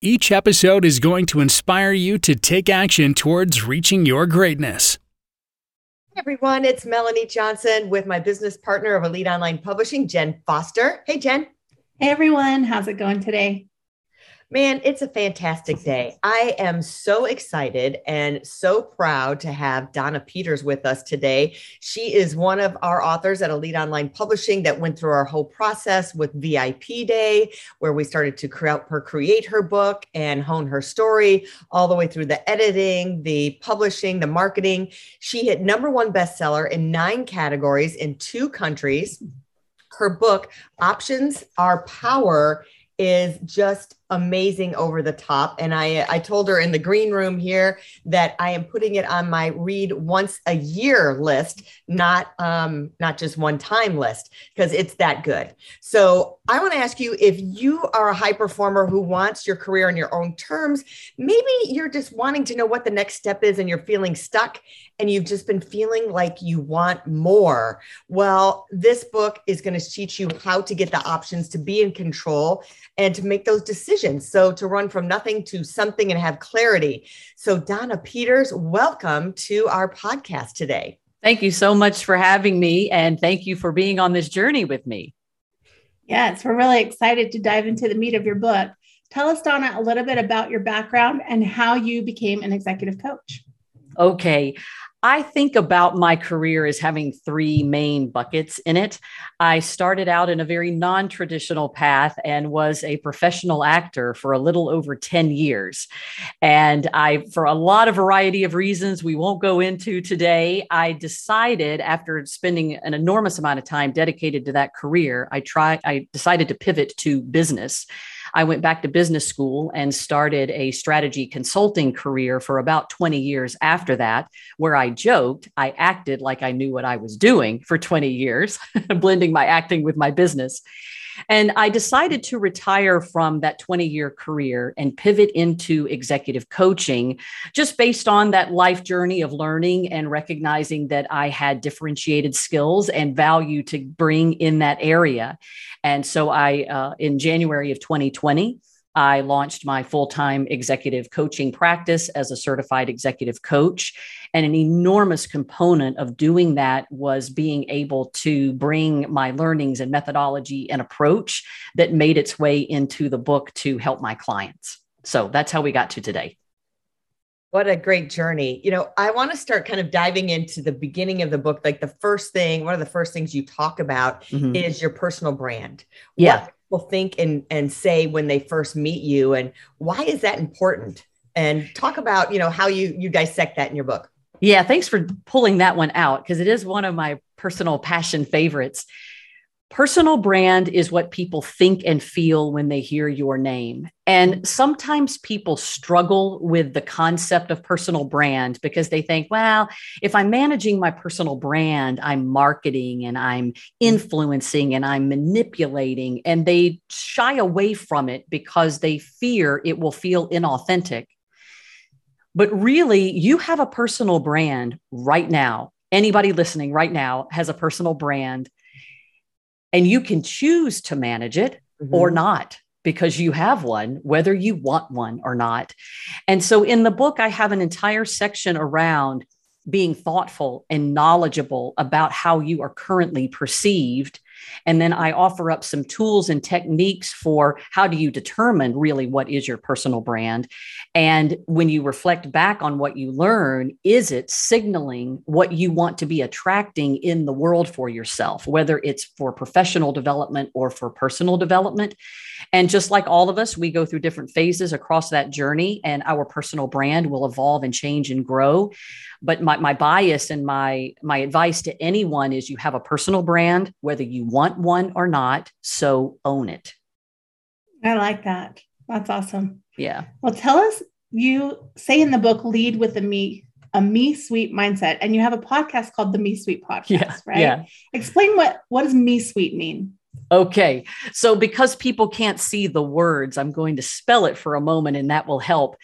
Each episode is going to inspire you to take action towards reaching your greatness. Hey everyone, it's Melanie Johnson with my business partner of Elite Online Publishing, Jen Foster. Hey, Jen. Hey everyone, how's it going today? Man, it's a fantastic day. I am so excited and so proud to have Donna Peters with us today. She is one of our authors at Elite Online Publishing that went through our whole process with VIP Day, where we started to create her create her book and hone her story all the way through the editing, the publishing, the marketing. She hit number one bestseller in nine categories in two countries. Her book, Options Are Power, is just amazing over the top. And i i told her in the green room here that i am putting it on my read once a year list not um not just one time list because it's that good. So i want to ask you if you are a high performer who wants your career on your own terms maybe you're just wanting to know what the next step is and you're feeling stuck and you've just been feeling like you want more. Well this book is going to teach you how to get the options to be in control and to make those decisions decisions. So to run from nothing to something and have clarity. So, Donna Peters, welcome to our podcast today. Thank you so much for having me. And thank you for being on this journey with me. Yes, we're really excited to dive into the meat of your book. Tell us, Donna, a little bit about your background and how you became an executive coach. Okay. I think about my career as having three main buckets in it. I started out in a very non traditional path and was a professional actor for a little over 10 years. And I, for a lot of variety of reasons we won't go into today, I decided after spending an enormous amount of time dedicated to that career, I tried, I decided to pivot to business. I went back to business school and started a strategy consulting career for about 20 years after that, where I joked I acted like I knew what I was doing for 20 years, blending my acting with my business. And I decided to retire from that 20 year career and pivot into executive coaching just based on that life journey of learning and recognizing that I had differentiated skills and value to bring in that area. And so I, uh, in January of 2020, I launched my full time executive coaching practice as a certified executive coach. And an enormous component of doing that was being able to bring my learnings and methodology and approach that made its way into the book to help my clients. So that's how we got to today. What a great journey. You know, I want to start kind of diving into the beginning of the book. Like the first thing, one of the first things you talk about mm-hmm. is your personal brand. Yeah. What people think and, and say when they first meet you, and why is that important? And talk about, you know, how you you dissect that in your book. Yeah, thanks for pulling that one out because it is one of my personal passion favorites. Personal brand is what people think and feel when they hear your name. And sometimes people struggle with the concept of personal brand because they think, well, if I'm managing my personal brand, I'm marketing and I'm influencing and I'm manipulating. And they shy away from it because they fear it will feel inauthentic. But really, you have a personal brand right now. Anybody listening right now has a personal brand and you can choose to manage it mm-hmm. or not because you have one, whether you want one or not. And so in the book, I have an entire section around being thoughtful and knowledgeable about how you are currently perceived and then I offer up some tools and techniques for how do you determine really what is your personal brand. And when you reflect back on what you learn, is it signaling what you want to be attracting in the world for yourself, whether it's for professional development or for personal development? And just like all of us, we go through different phases across that journey, and our personal brand will evolve and change and grow. But my, my bias and my my advice to anyone is you have a personal brand, whether you want one or not. So own it. I like that. That's awesome. Yeah. Well, tell us, you say in the book, lead with a me, a me suite mindset, and you have a podcast called the Me Suite Podcast, Yeah, right? yeah. Explain what what does me suite mean? Okay. So, because people can't see the words, I'm going to spell it for a moment and that will help.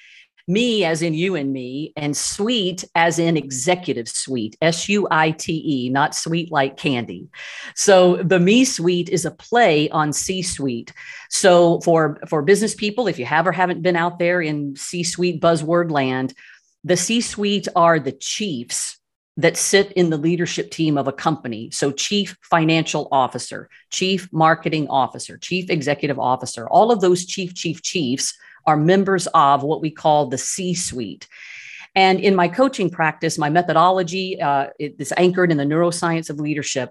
Me, as in you and me, and sweet as in executive suite, S U I T E, not sweet like candy. So, the Me Suite is a play on C suite. So, for, for business people, if you have or haven't been out there in C suite buzzword land, the C suite are the chiefs that sit in the leadership team of a company. So, chief financial officer, chief marketing officer, chief executive officer, all of those chief, chief, chiefs are members of what we call the C suite. And in my coaching practice, my methodology uh, is anchored in the neuroscience of leadership.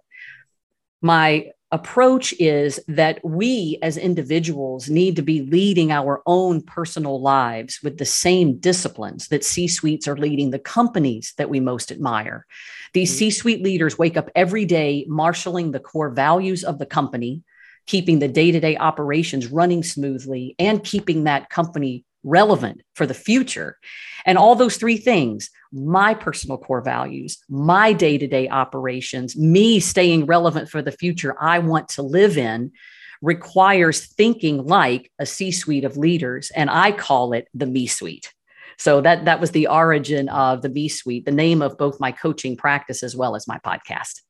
My approach is that we as individuals need to be leading our own personal lives with the same disciplines that C suites are leading the companies that we most admire. These C suite leaders wake up every day marshaling the core values of the company, keeping the day to day operations running smoothly, and keeping that company relevant for the future. And all those three things my personal core values, my day to day operations, me staying relevant for the future I want to live in requires thinking like a C suite of leaders. And I call it the me suite. So that, that was the origin of the me suite, the name of both my coaching practice as well as my podcast.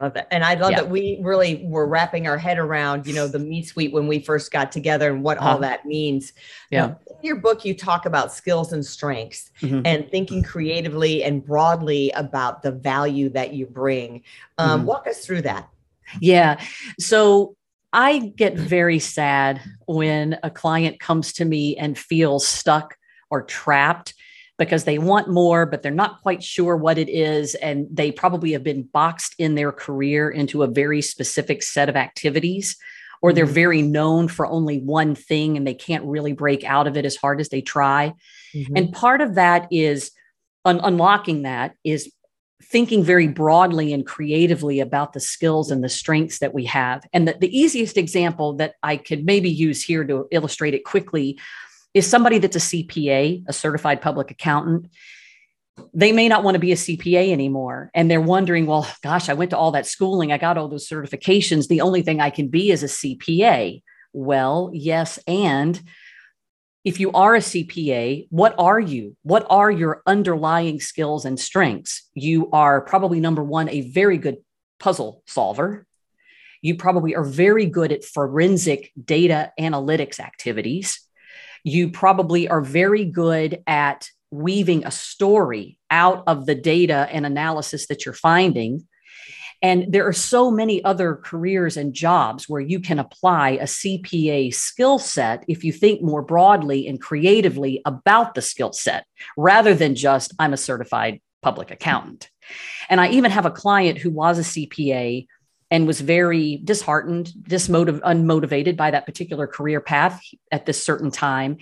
Love that. And I love Yeah. that we really were wrapping our head around, you know, the me suite when we first got together and what all Uh-huh. that means. Yeah. Now, in your book, you talk about skills and strengths Mhm. and thinking creatively and broadly about the value that you bring. Um, Mhm. Walk us through that. Yeah. So I get very sad when a client comes to me and feels stuck or trapped because they want more, but they're not quite sure what it is. And they probably have been boxed in their career into a very specific set of activities, or they're Mhm. very known for only one thing and they can't really break out of it as hard as they try. And part of that is un- unlocking that is thinking very broadly and creatively about the skills and the strengths that we have. And the, the easiest example that I could maybe use here to illustrate it quickly is somebody that's a CPA, a certified public accountant. They may not want to be a CPA anymore. And they're wondering, well, gosh, I went to all that schooling, I got all those certifications. The only thing I can be is a CPA. Well, yes. And if you are a CPA, what are you? What are your underlying skills and strengths? You are probably number one, a very good puzzle solver. You probably are very good at forensic data analytics activities. You probably are very good at weaving a story out of the data and analysis that you're finding. And there are so many other careers and jobs where you can apply a CPA skill set if you think more broadly and creatively about the skill set rather than just, I'm a certified public accountant. And I even have a client who was a CPA and was very disheartened, dismotiv- unmotivated by that particular career path at this certain time.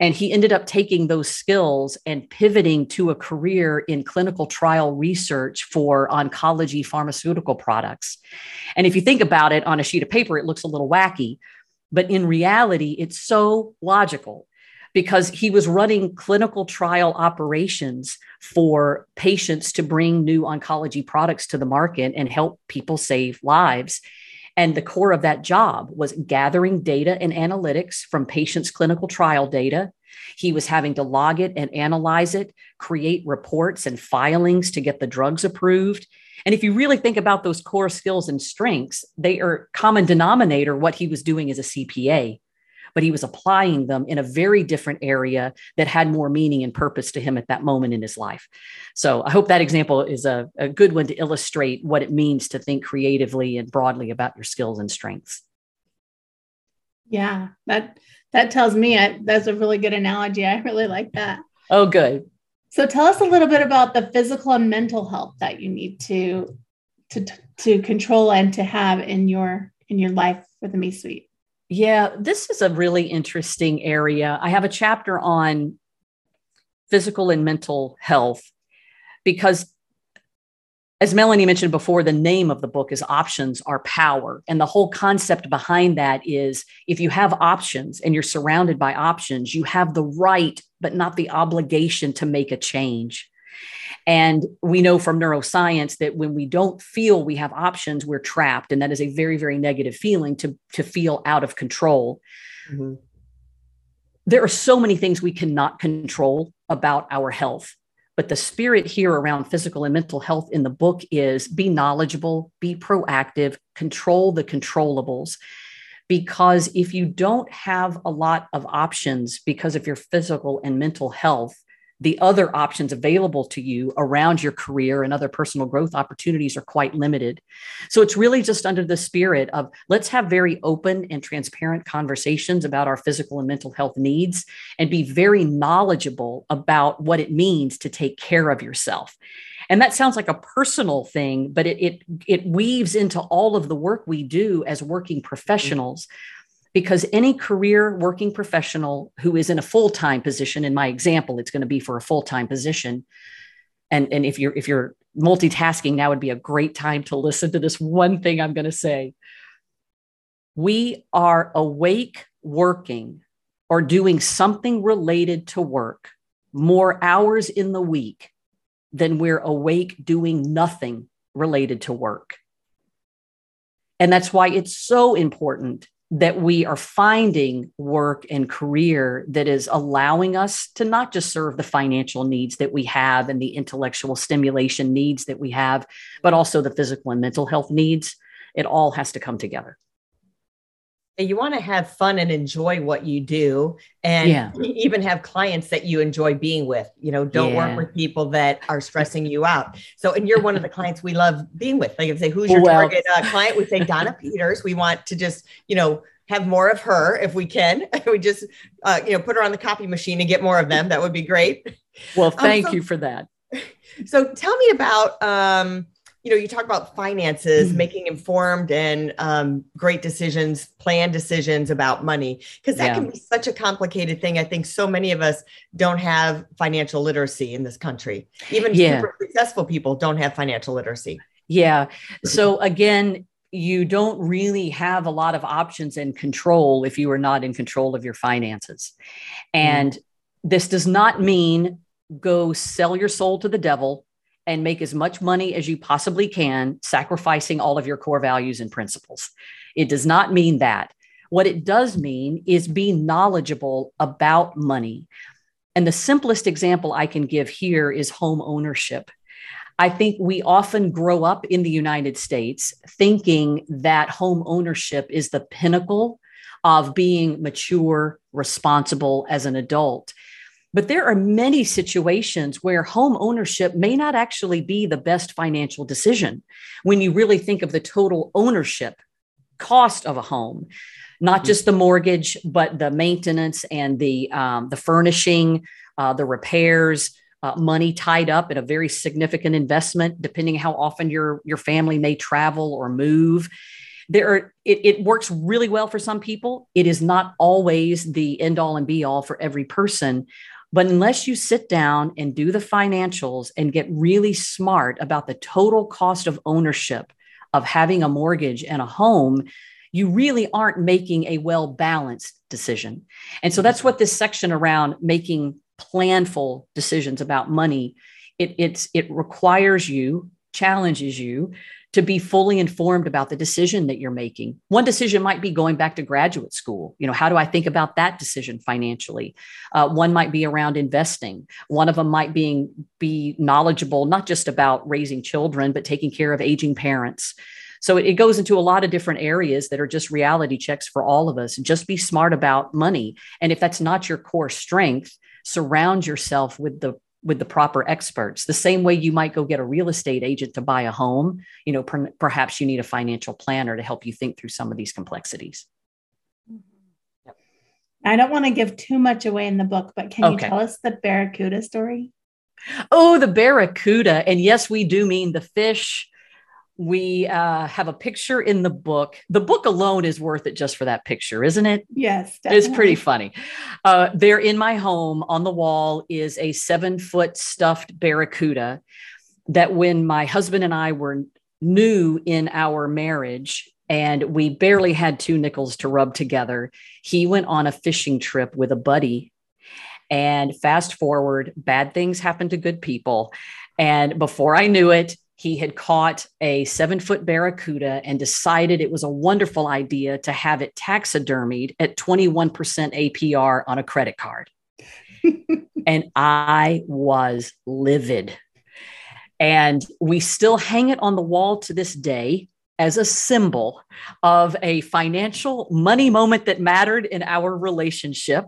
And he ended up taking those skills and pivoting to a career in clinical trial research for oncology pharmaceutical products. And if you think about it on a sheet of paper, it looks a little wacky, but in reality, it's so logical because he was running clinical trial operations for patients to bring new oncology products to the market and help people save lives. And the core of that job was gathering data and analytics from patients' clinical trial data. He was having to log it and analyze it, create reports and filings to get the drugs approved. And if you really think about those core skills and strengths, they are common denominator what he was doing as a CPA, but he was applying them in a very different area that had more meaning and purpose to him at that moment in his life. So I hope that example is a, a good one to illustrate what it means to think creatively and broadly about your skills and strengths. Yeah, that that tells me I, that's a really good analogy. I really like that. Oh, good. So tell us a little bit about the physical and mental health that you need to to to control and to have in your in your life for the Me Suite. Yeah, this is a really interesting area. I have a chapter on physical and mental health because as Melanie mentioned before, the name of the book is Options Are Power. And the whole concept behind that is if you have options and you're surrounded by options, you have the right, but not the obligation to make a change. And we know from neuroscience that when we don't feel we have options, we're trapped. And that is a very, very negative feeling to, to feel out of control. Mm-hmm. There are so many things we cannot control about our health. But the spirit here around physical and mental health in the book is be knowledgeable, be proactive, control the controllables. Because if you don't have a lot of options because of your physical and mental health, the other options available to you around your career and other personal growth opportunities are quite limited. So it's really just under the spirit of let's have very open and transparent conversations about our physical and mental health needs and be very knowledgeable about what it means to take care of yourself. And that sounds like a personal thing, but it it, it weaves into all of the work we do as working professionals. Mm-hmm because any career working professional who is in a full-time position in my example it's going to be for a full-time position. And and if you're if you're multitasking now would be a great time to listen to this one thing i'm going to say. We are awake working or doing something related to work more hours in the week than we're awake doing nothing related to work. And that's why it's so important that we are finding work and career that is allowing us to not just serve the financial needs that we have and the intellectual stimulation needs that we have, but also the physical and mental health needs. It all has to come together. You want to have fun and enjoy what you do, and yeah. even have clients that you enjoy being with. You know, don't yeah. work with people that are stressing you out. So, and you're one of the clients we love being with. Like, if say, who's your well, target uh, client? We say Donna Peters. We want to just, you know, have more of her if we can. we just, uh, you know, put her on the copy machine and get more of them. That would be great. Well, um, thank um, so, you for that. So, tell me about. Um, you know, you talk about finances, mm-hmm. making informed and um, great decisions, plan decisions about money, because that yeah. can be such a complicated thing. I think so many of us don't have financial literacy in this country. Even yeah. super successful people don't have financial literacy. Yeah. So again, you don't really have a lot of options and control if you are not in control of your finances. And mm-hmm. this does not mean go sell your soul to the devil and make as much money as you possibly can, sacrificing all of your core values and principles. It does not mean that. What it does mean is be knowledgeable about money. And the simplest example I can give here is home ownership. I think we often grow up in the United States thinking that home ownership is the pinnacle of being mature, responsible as an adult. But there are many situations where home ownership may not actually be the best financial decision when you really think of the total ownership cost of a home, not just the mortgage, but the maintenance and the um, the furnishing, uh, the repairs. Uh, money tied up in a very significant investment, depending how often your your family may travel or move there are it, it works really well for some people it is not always the end all and be all for every person but unless you sit down and do the financials and get really smart about the total cost of ownership of having a mortgage and a home, you really aren't making a well balanced decision. And so that's what this section around making planful decisions about money it, it's it requires you challenges you to be fully informed about the decision that you're making. One decision might be going back to graduate school. You know, how do I think about that decision financially? Uh, one might be around investing. One of them might being be knowledgeable not just about raising children, but taking care of aging parents. So it, it goes into a lot of different areas that are just reality checks for all of us. Just be smart about money, and if that's not your core strength, surround yourself with the with the proper experts. The same way you might go get a real estate agent to buy a home you know per- perhaps you need a financial planner to help you think through some of these complexities. I don't want to give too much away in the book but can okay. you tell us the barracuda story? Oh the barracuda. And yes we do mean the fish we uh, have a picture in the book. The book alone is worth it just for that picture, isn't it? Yes, definitely. it's pretty funny. Uh, there in my home on the wall is a seven foot stuffed barracuda. that when my husband and I were new in our marriage and we barely had two nickels to rub together, he went on a fishing trip with a buddy. And fast forward, bad things happen to good people. And before I knew it, he had caught a seven foot barracuda and decided it was a wonderful idea to have it taxidermied at 21% APR on a credit card. and I was livid. And we still hang it on the wall to this day as a symbol of a financial money moment that mattered in our relationship.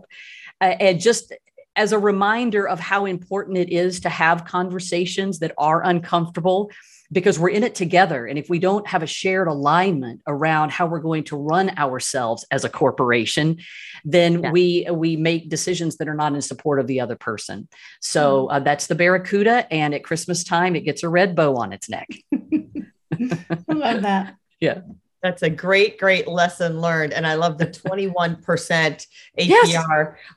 Uh, and just as a reminder of how important it is to have conversations that are uncomfortable because we're in it together. And if we don't have a shared alignment around how we're going to run ourselves as a corporation, then yeah. we we make decisions that are not in support of the other person. So mm. uh, that's the Barracuda, and at Christmas time, it gets a red bow on its neck. I love that. Yeah. That's a great, great lesson learned. And I love the 21% APR. Yes.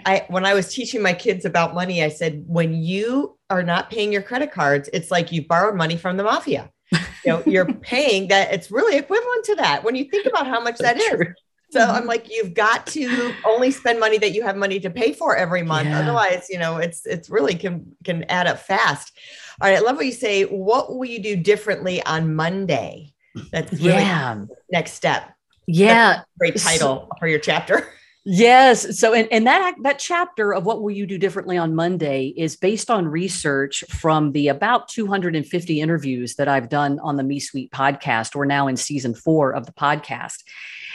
I when I was teaching my kids about money, I said, when you are not paying your credit cards, it's like you borrowed money from the mafia. You know, you're paying that, it's really equivalent to that when you think about how much that is. So I'm mm-hmm. like, you've got to only spend money that you have money to pay for every month. Yeah. Otherwise, you know, it's it's really can can add up fast. All right, I love what you say. What will you do differently on Monday? That's really yeah. next step. Yeah. great title so, for your chapter. Yes. So, and, and that that chapter of what will you do differently on Monday is based on research from the about 250 interviews that I've done on the Me Suite podcast. We're now in season four of the podcast.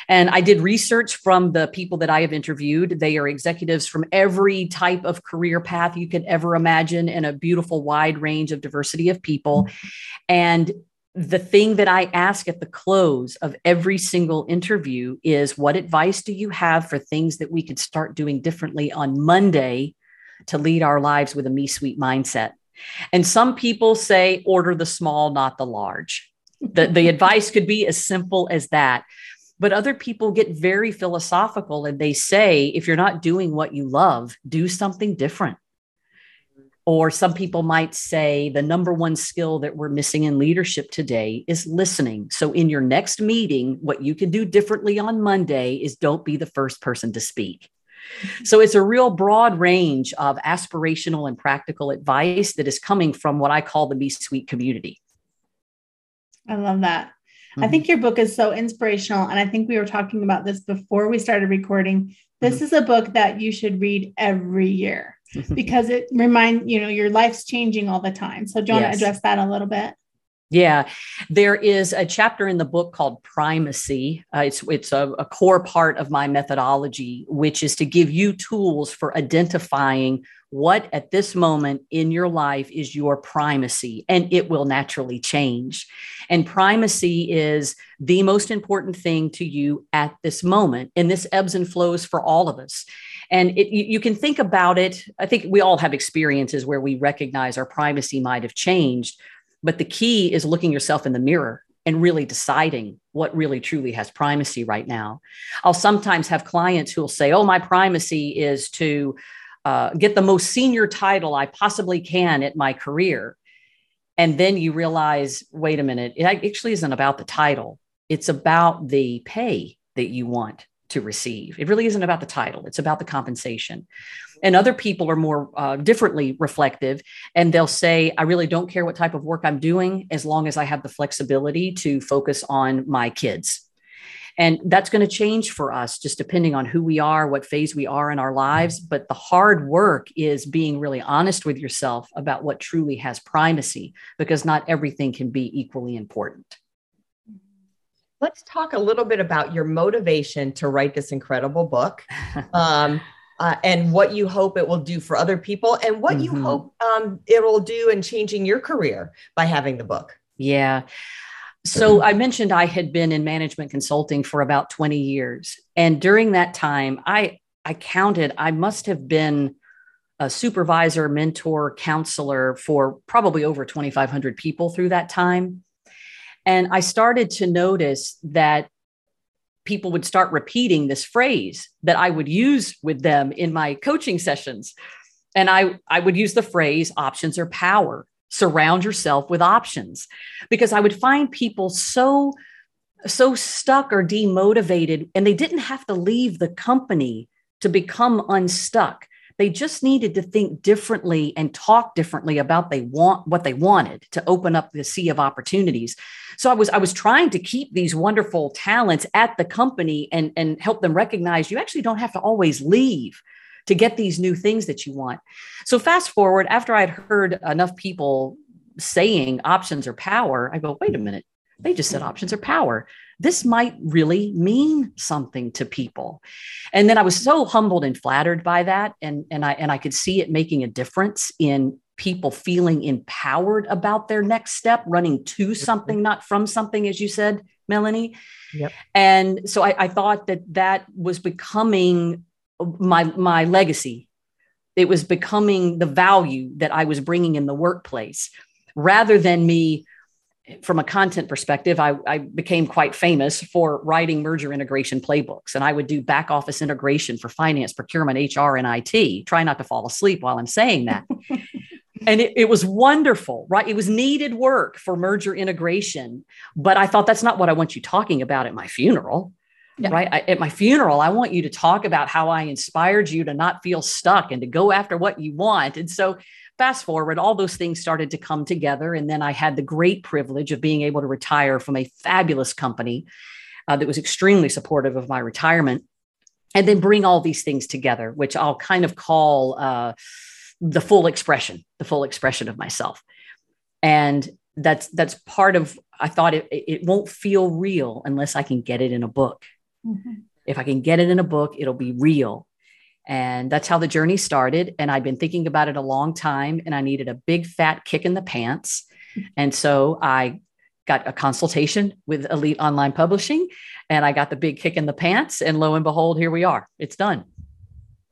And I did research from the people that I have interviewed. They are executives from every type of career path you could ever imagine and a beautiful wide range of diversity of people. And the thing that I ask at the close of every single interview is what advice do you have for things that we could start doing differently on Monday to lead our lives with a me suite mindset? And some people say, order the small, not the large. The, the advice could be as simple as that. But other people get very philosophical and they say, if you're not doing what you love, do something different. Or some people might say the number one skill that we're missing in leadership today is listening. So, in your next meeting, what you can do differently on Monday is don't be the first person to speak. So, it's a real broad range of aspirational and practical advice that is coming from what I call the Me Suite community. I love that. Mm-hmm. I think your book is so inspirational. And I think we were talking about this before we started recording. This mm-hmm. is a book that you should read every year. because it remind you know your life's changing all the time. So do you yes. want to address that a little bit? Yeah, there is a chapter in the book called Primacy. Uh, it's it's a, a, core part of my methodology, which is to give you tools for identifying what at this moment in your life is your primacy, and it will naturally change. And primacy is the most important thing to you at this moment, and this ebbs and flows for all of us. And it, you, you can think about it. I think we all have experiences where we recognize our primacy might have changed, but the key is looking yourself in the mirror and really deciding what really truly has primacy right now. I'll sometimes have clients who will say, Oh, my primacy is to uh, get the most senior title I possibly can at my career. And then you realize, wait a minute, it actually isn't about the title, it's about the pay that you want to receive. It really isn't about the title, it's about the compensation. And other people are more uh, differently reflective, and they'll say, I really don't care what type of work I'm doing as long as I have the flexibility to focus on my kids. And that's going to change for us just depending on who we are, what phase we are in our lives. But the hard work is being really honest with yourself about what truly has primacy, because not everything can be equally important. Let's talk a little bit about your motivation to write this incredible book. Um, uh, and what you hope it will do for other people and what mm-hmm. you hope um, it will do in changing your career by having the book. Yeah. So I mentioned I had been in management consulting for about 20 years. And during that time, I I counted I must have been a supervisor, mentor, counselor for probably over 2500 people through that time. And I started to notice that people would start repeating this phrase that I would use with them in my coaching sessions. And I, I would use the phrase options are power. surround yourself with options because I would find people so so stuck or demotivated and they didn't have to leave the company to become unstuck they just needed to think differently and talk differently about they want what they wanted to open up the sea of opportunities. So i was i was trying to keep these wonderful talents at the company and and help them recognize you actually don't have to always leave to get these new things that you want. So fast forward after i'd heard enough people saying options are power i go wait a minute. They just said options are power this might really mean something to people. And then I was so humbled and flattered by that. And, and I and I could see it making a difference in people feeling empowered about their next step, running to something, not from something, as you said, Melanie. Yep. And so I, I thought that that was becoming my my legacy. It was becoming the value that I was bringing in the workplace, rather than me from a content perspective, I, I, became quite famous for writing merger integration playbooks. And I would do back office integration for finance, procurement, HR, and IT. Try not to fall asleep while I'm saying that. and it, it, was wonderful, right? It was needed work for merger integration. But I thought that's not what I want you talking about at my funeral. Yeah. Right. I, at my funeral, I want you to talk about how I inspired you to not feel stuck and to go after what you want. And so fast forward, all those things started to come together. And then I had the great privilege of being able to retire from a fabulous company uh, that was extremely supportive of my retirement. And then bring all these things together, which I'll kind of call uh, the full expression, the full expression of myself. And that's that's part of I thought it, it won't feel real unless I can get it in a book. Mm-hmm. If I can get it in a book, it'll be real. And that's how the journey started. And I'd been thinking about it a long time and I needed a big fat kick in the pants. And so I got a consultation with Elite Online Publishing and I got the big kick in the pants. And lo and behold, here we are. It's done.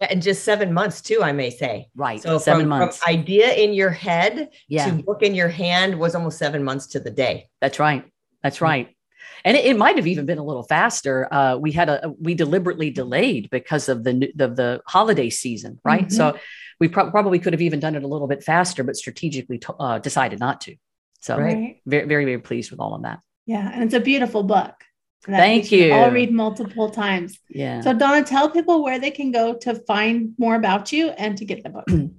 And just seven months too, I may say. Right. So seven from, months. From idea in your head yeah. to book in your hand was almost seven months to the day. That's right. That's mm-hmm. right and it, it, might have even been a little faster. Uh, we had a we deliberately delayed because of the of the holiday season, right? Mm-hmm. So we pro- probably could have even done it a little bit faster, but strategically uh, decided not to. So right. very very very pleased with all of that. Yeah, and it's a beautiful book. Thank you. I'll read multiple times. Yeah. So Donna, tell people where they can go to find more about you and to get the book.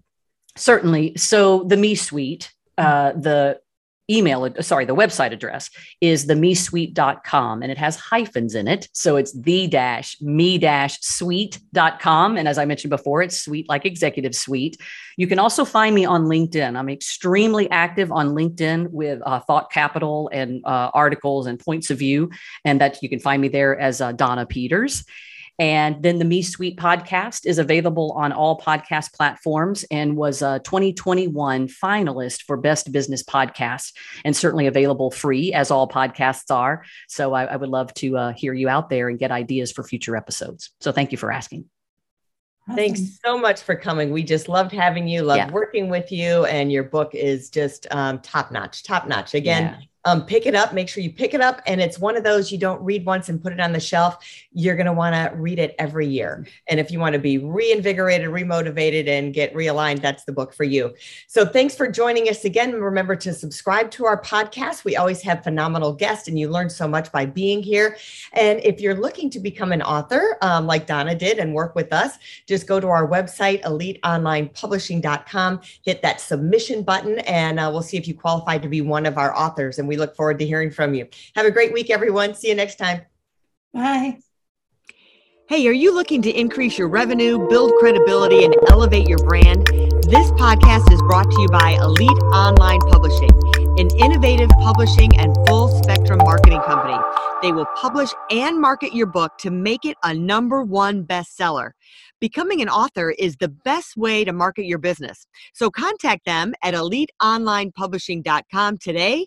Certainly. So the Me Suite, uh, the email, sorry, the website address is the mesuite.com and it has hyphens in it. So it's the dash me dash suite.com. And as I mentioned before, it's suite like executive suite. You can also find me on LinkedIn. I'm extremely active on LinkedIn with uh, thought capital and uh, articles and points of view. And that you can find me there as uh, Donna Peters. And then the Me Suite podcast is available on all podcast platforms and was a 2021 finalist for Best Business Podcast and certainly available free as all podcasts are. So I, I would love to uh, hear you out there and get ideas for future episodes. So thank you for asking. Awesome. Thanks so much for coming. We just loved having you, loved yeah. working with you, and your book is just um, top notch, top notch. Again, yeah um, pick it up. Make sure you pick it up. And it's one of those you don't read once and put it on the shelf. You're going to want to read it every year. And if you want to be reinvigorated, remotivated, and get realigned, that's the book for you. So thanks for joining us again. Remember to subscribe to our podcast. We always have phenomenal guests, and you learn so much by being here. And if you're looking to become an author, um, like Donna did, and work with us, just go to our website, eliteonlinepublishing.com, hit that submission button, and uh, we'll see if you qualify to be one of our authors. And we look forward to hearing from you. Have a great week, everyone. See you next time. Bye. Hey, are you looking to increase your revenue, build credibility, and elevate your brand? This podcast is brought to you by Elite Online Publishing, an innovative publishing and full spectrum marketing company. They will publish and market your book to make it a number one bestseller. Becoming an author is the best way to market your business. So contact them at eliteonlinepublishing.com today